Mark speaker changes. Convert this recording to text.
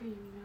Speaker 1: koyayım ya.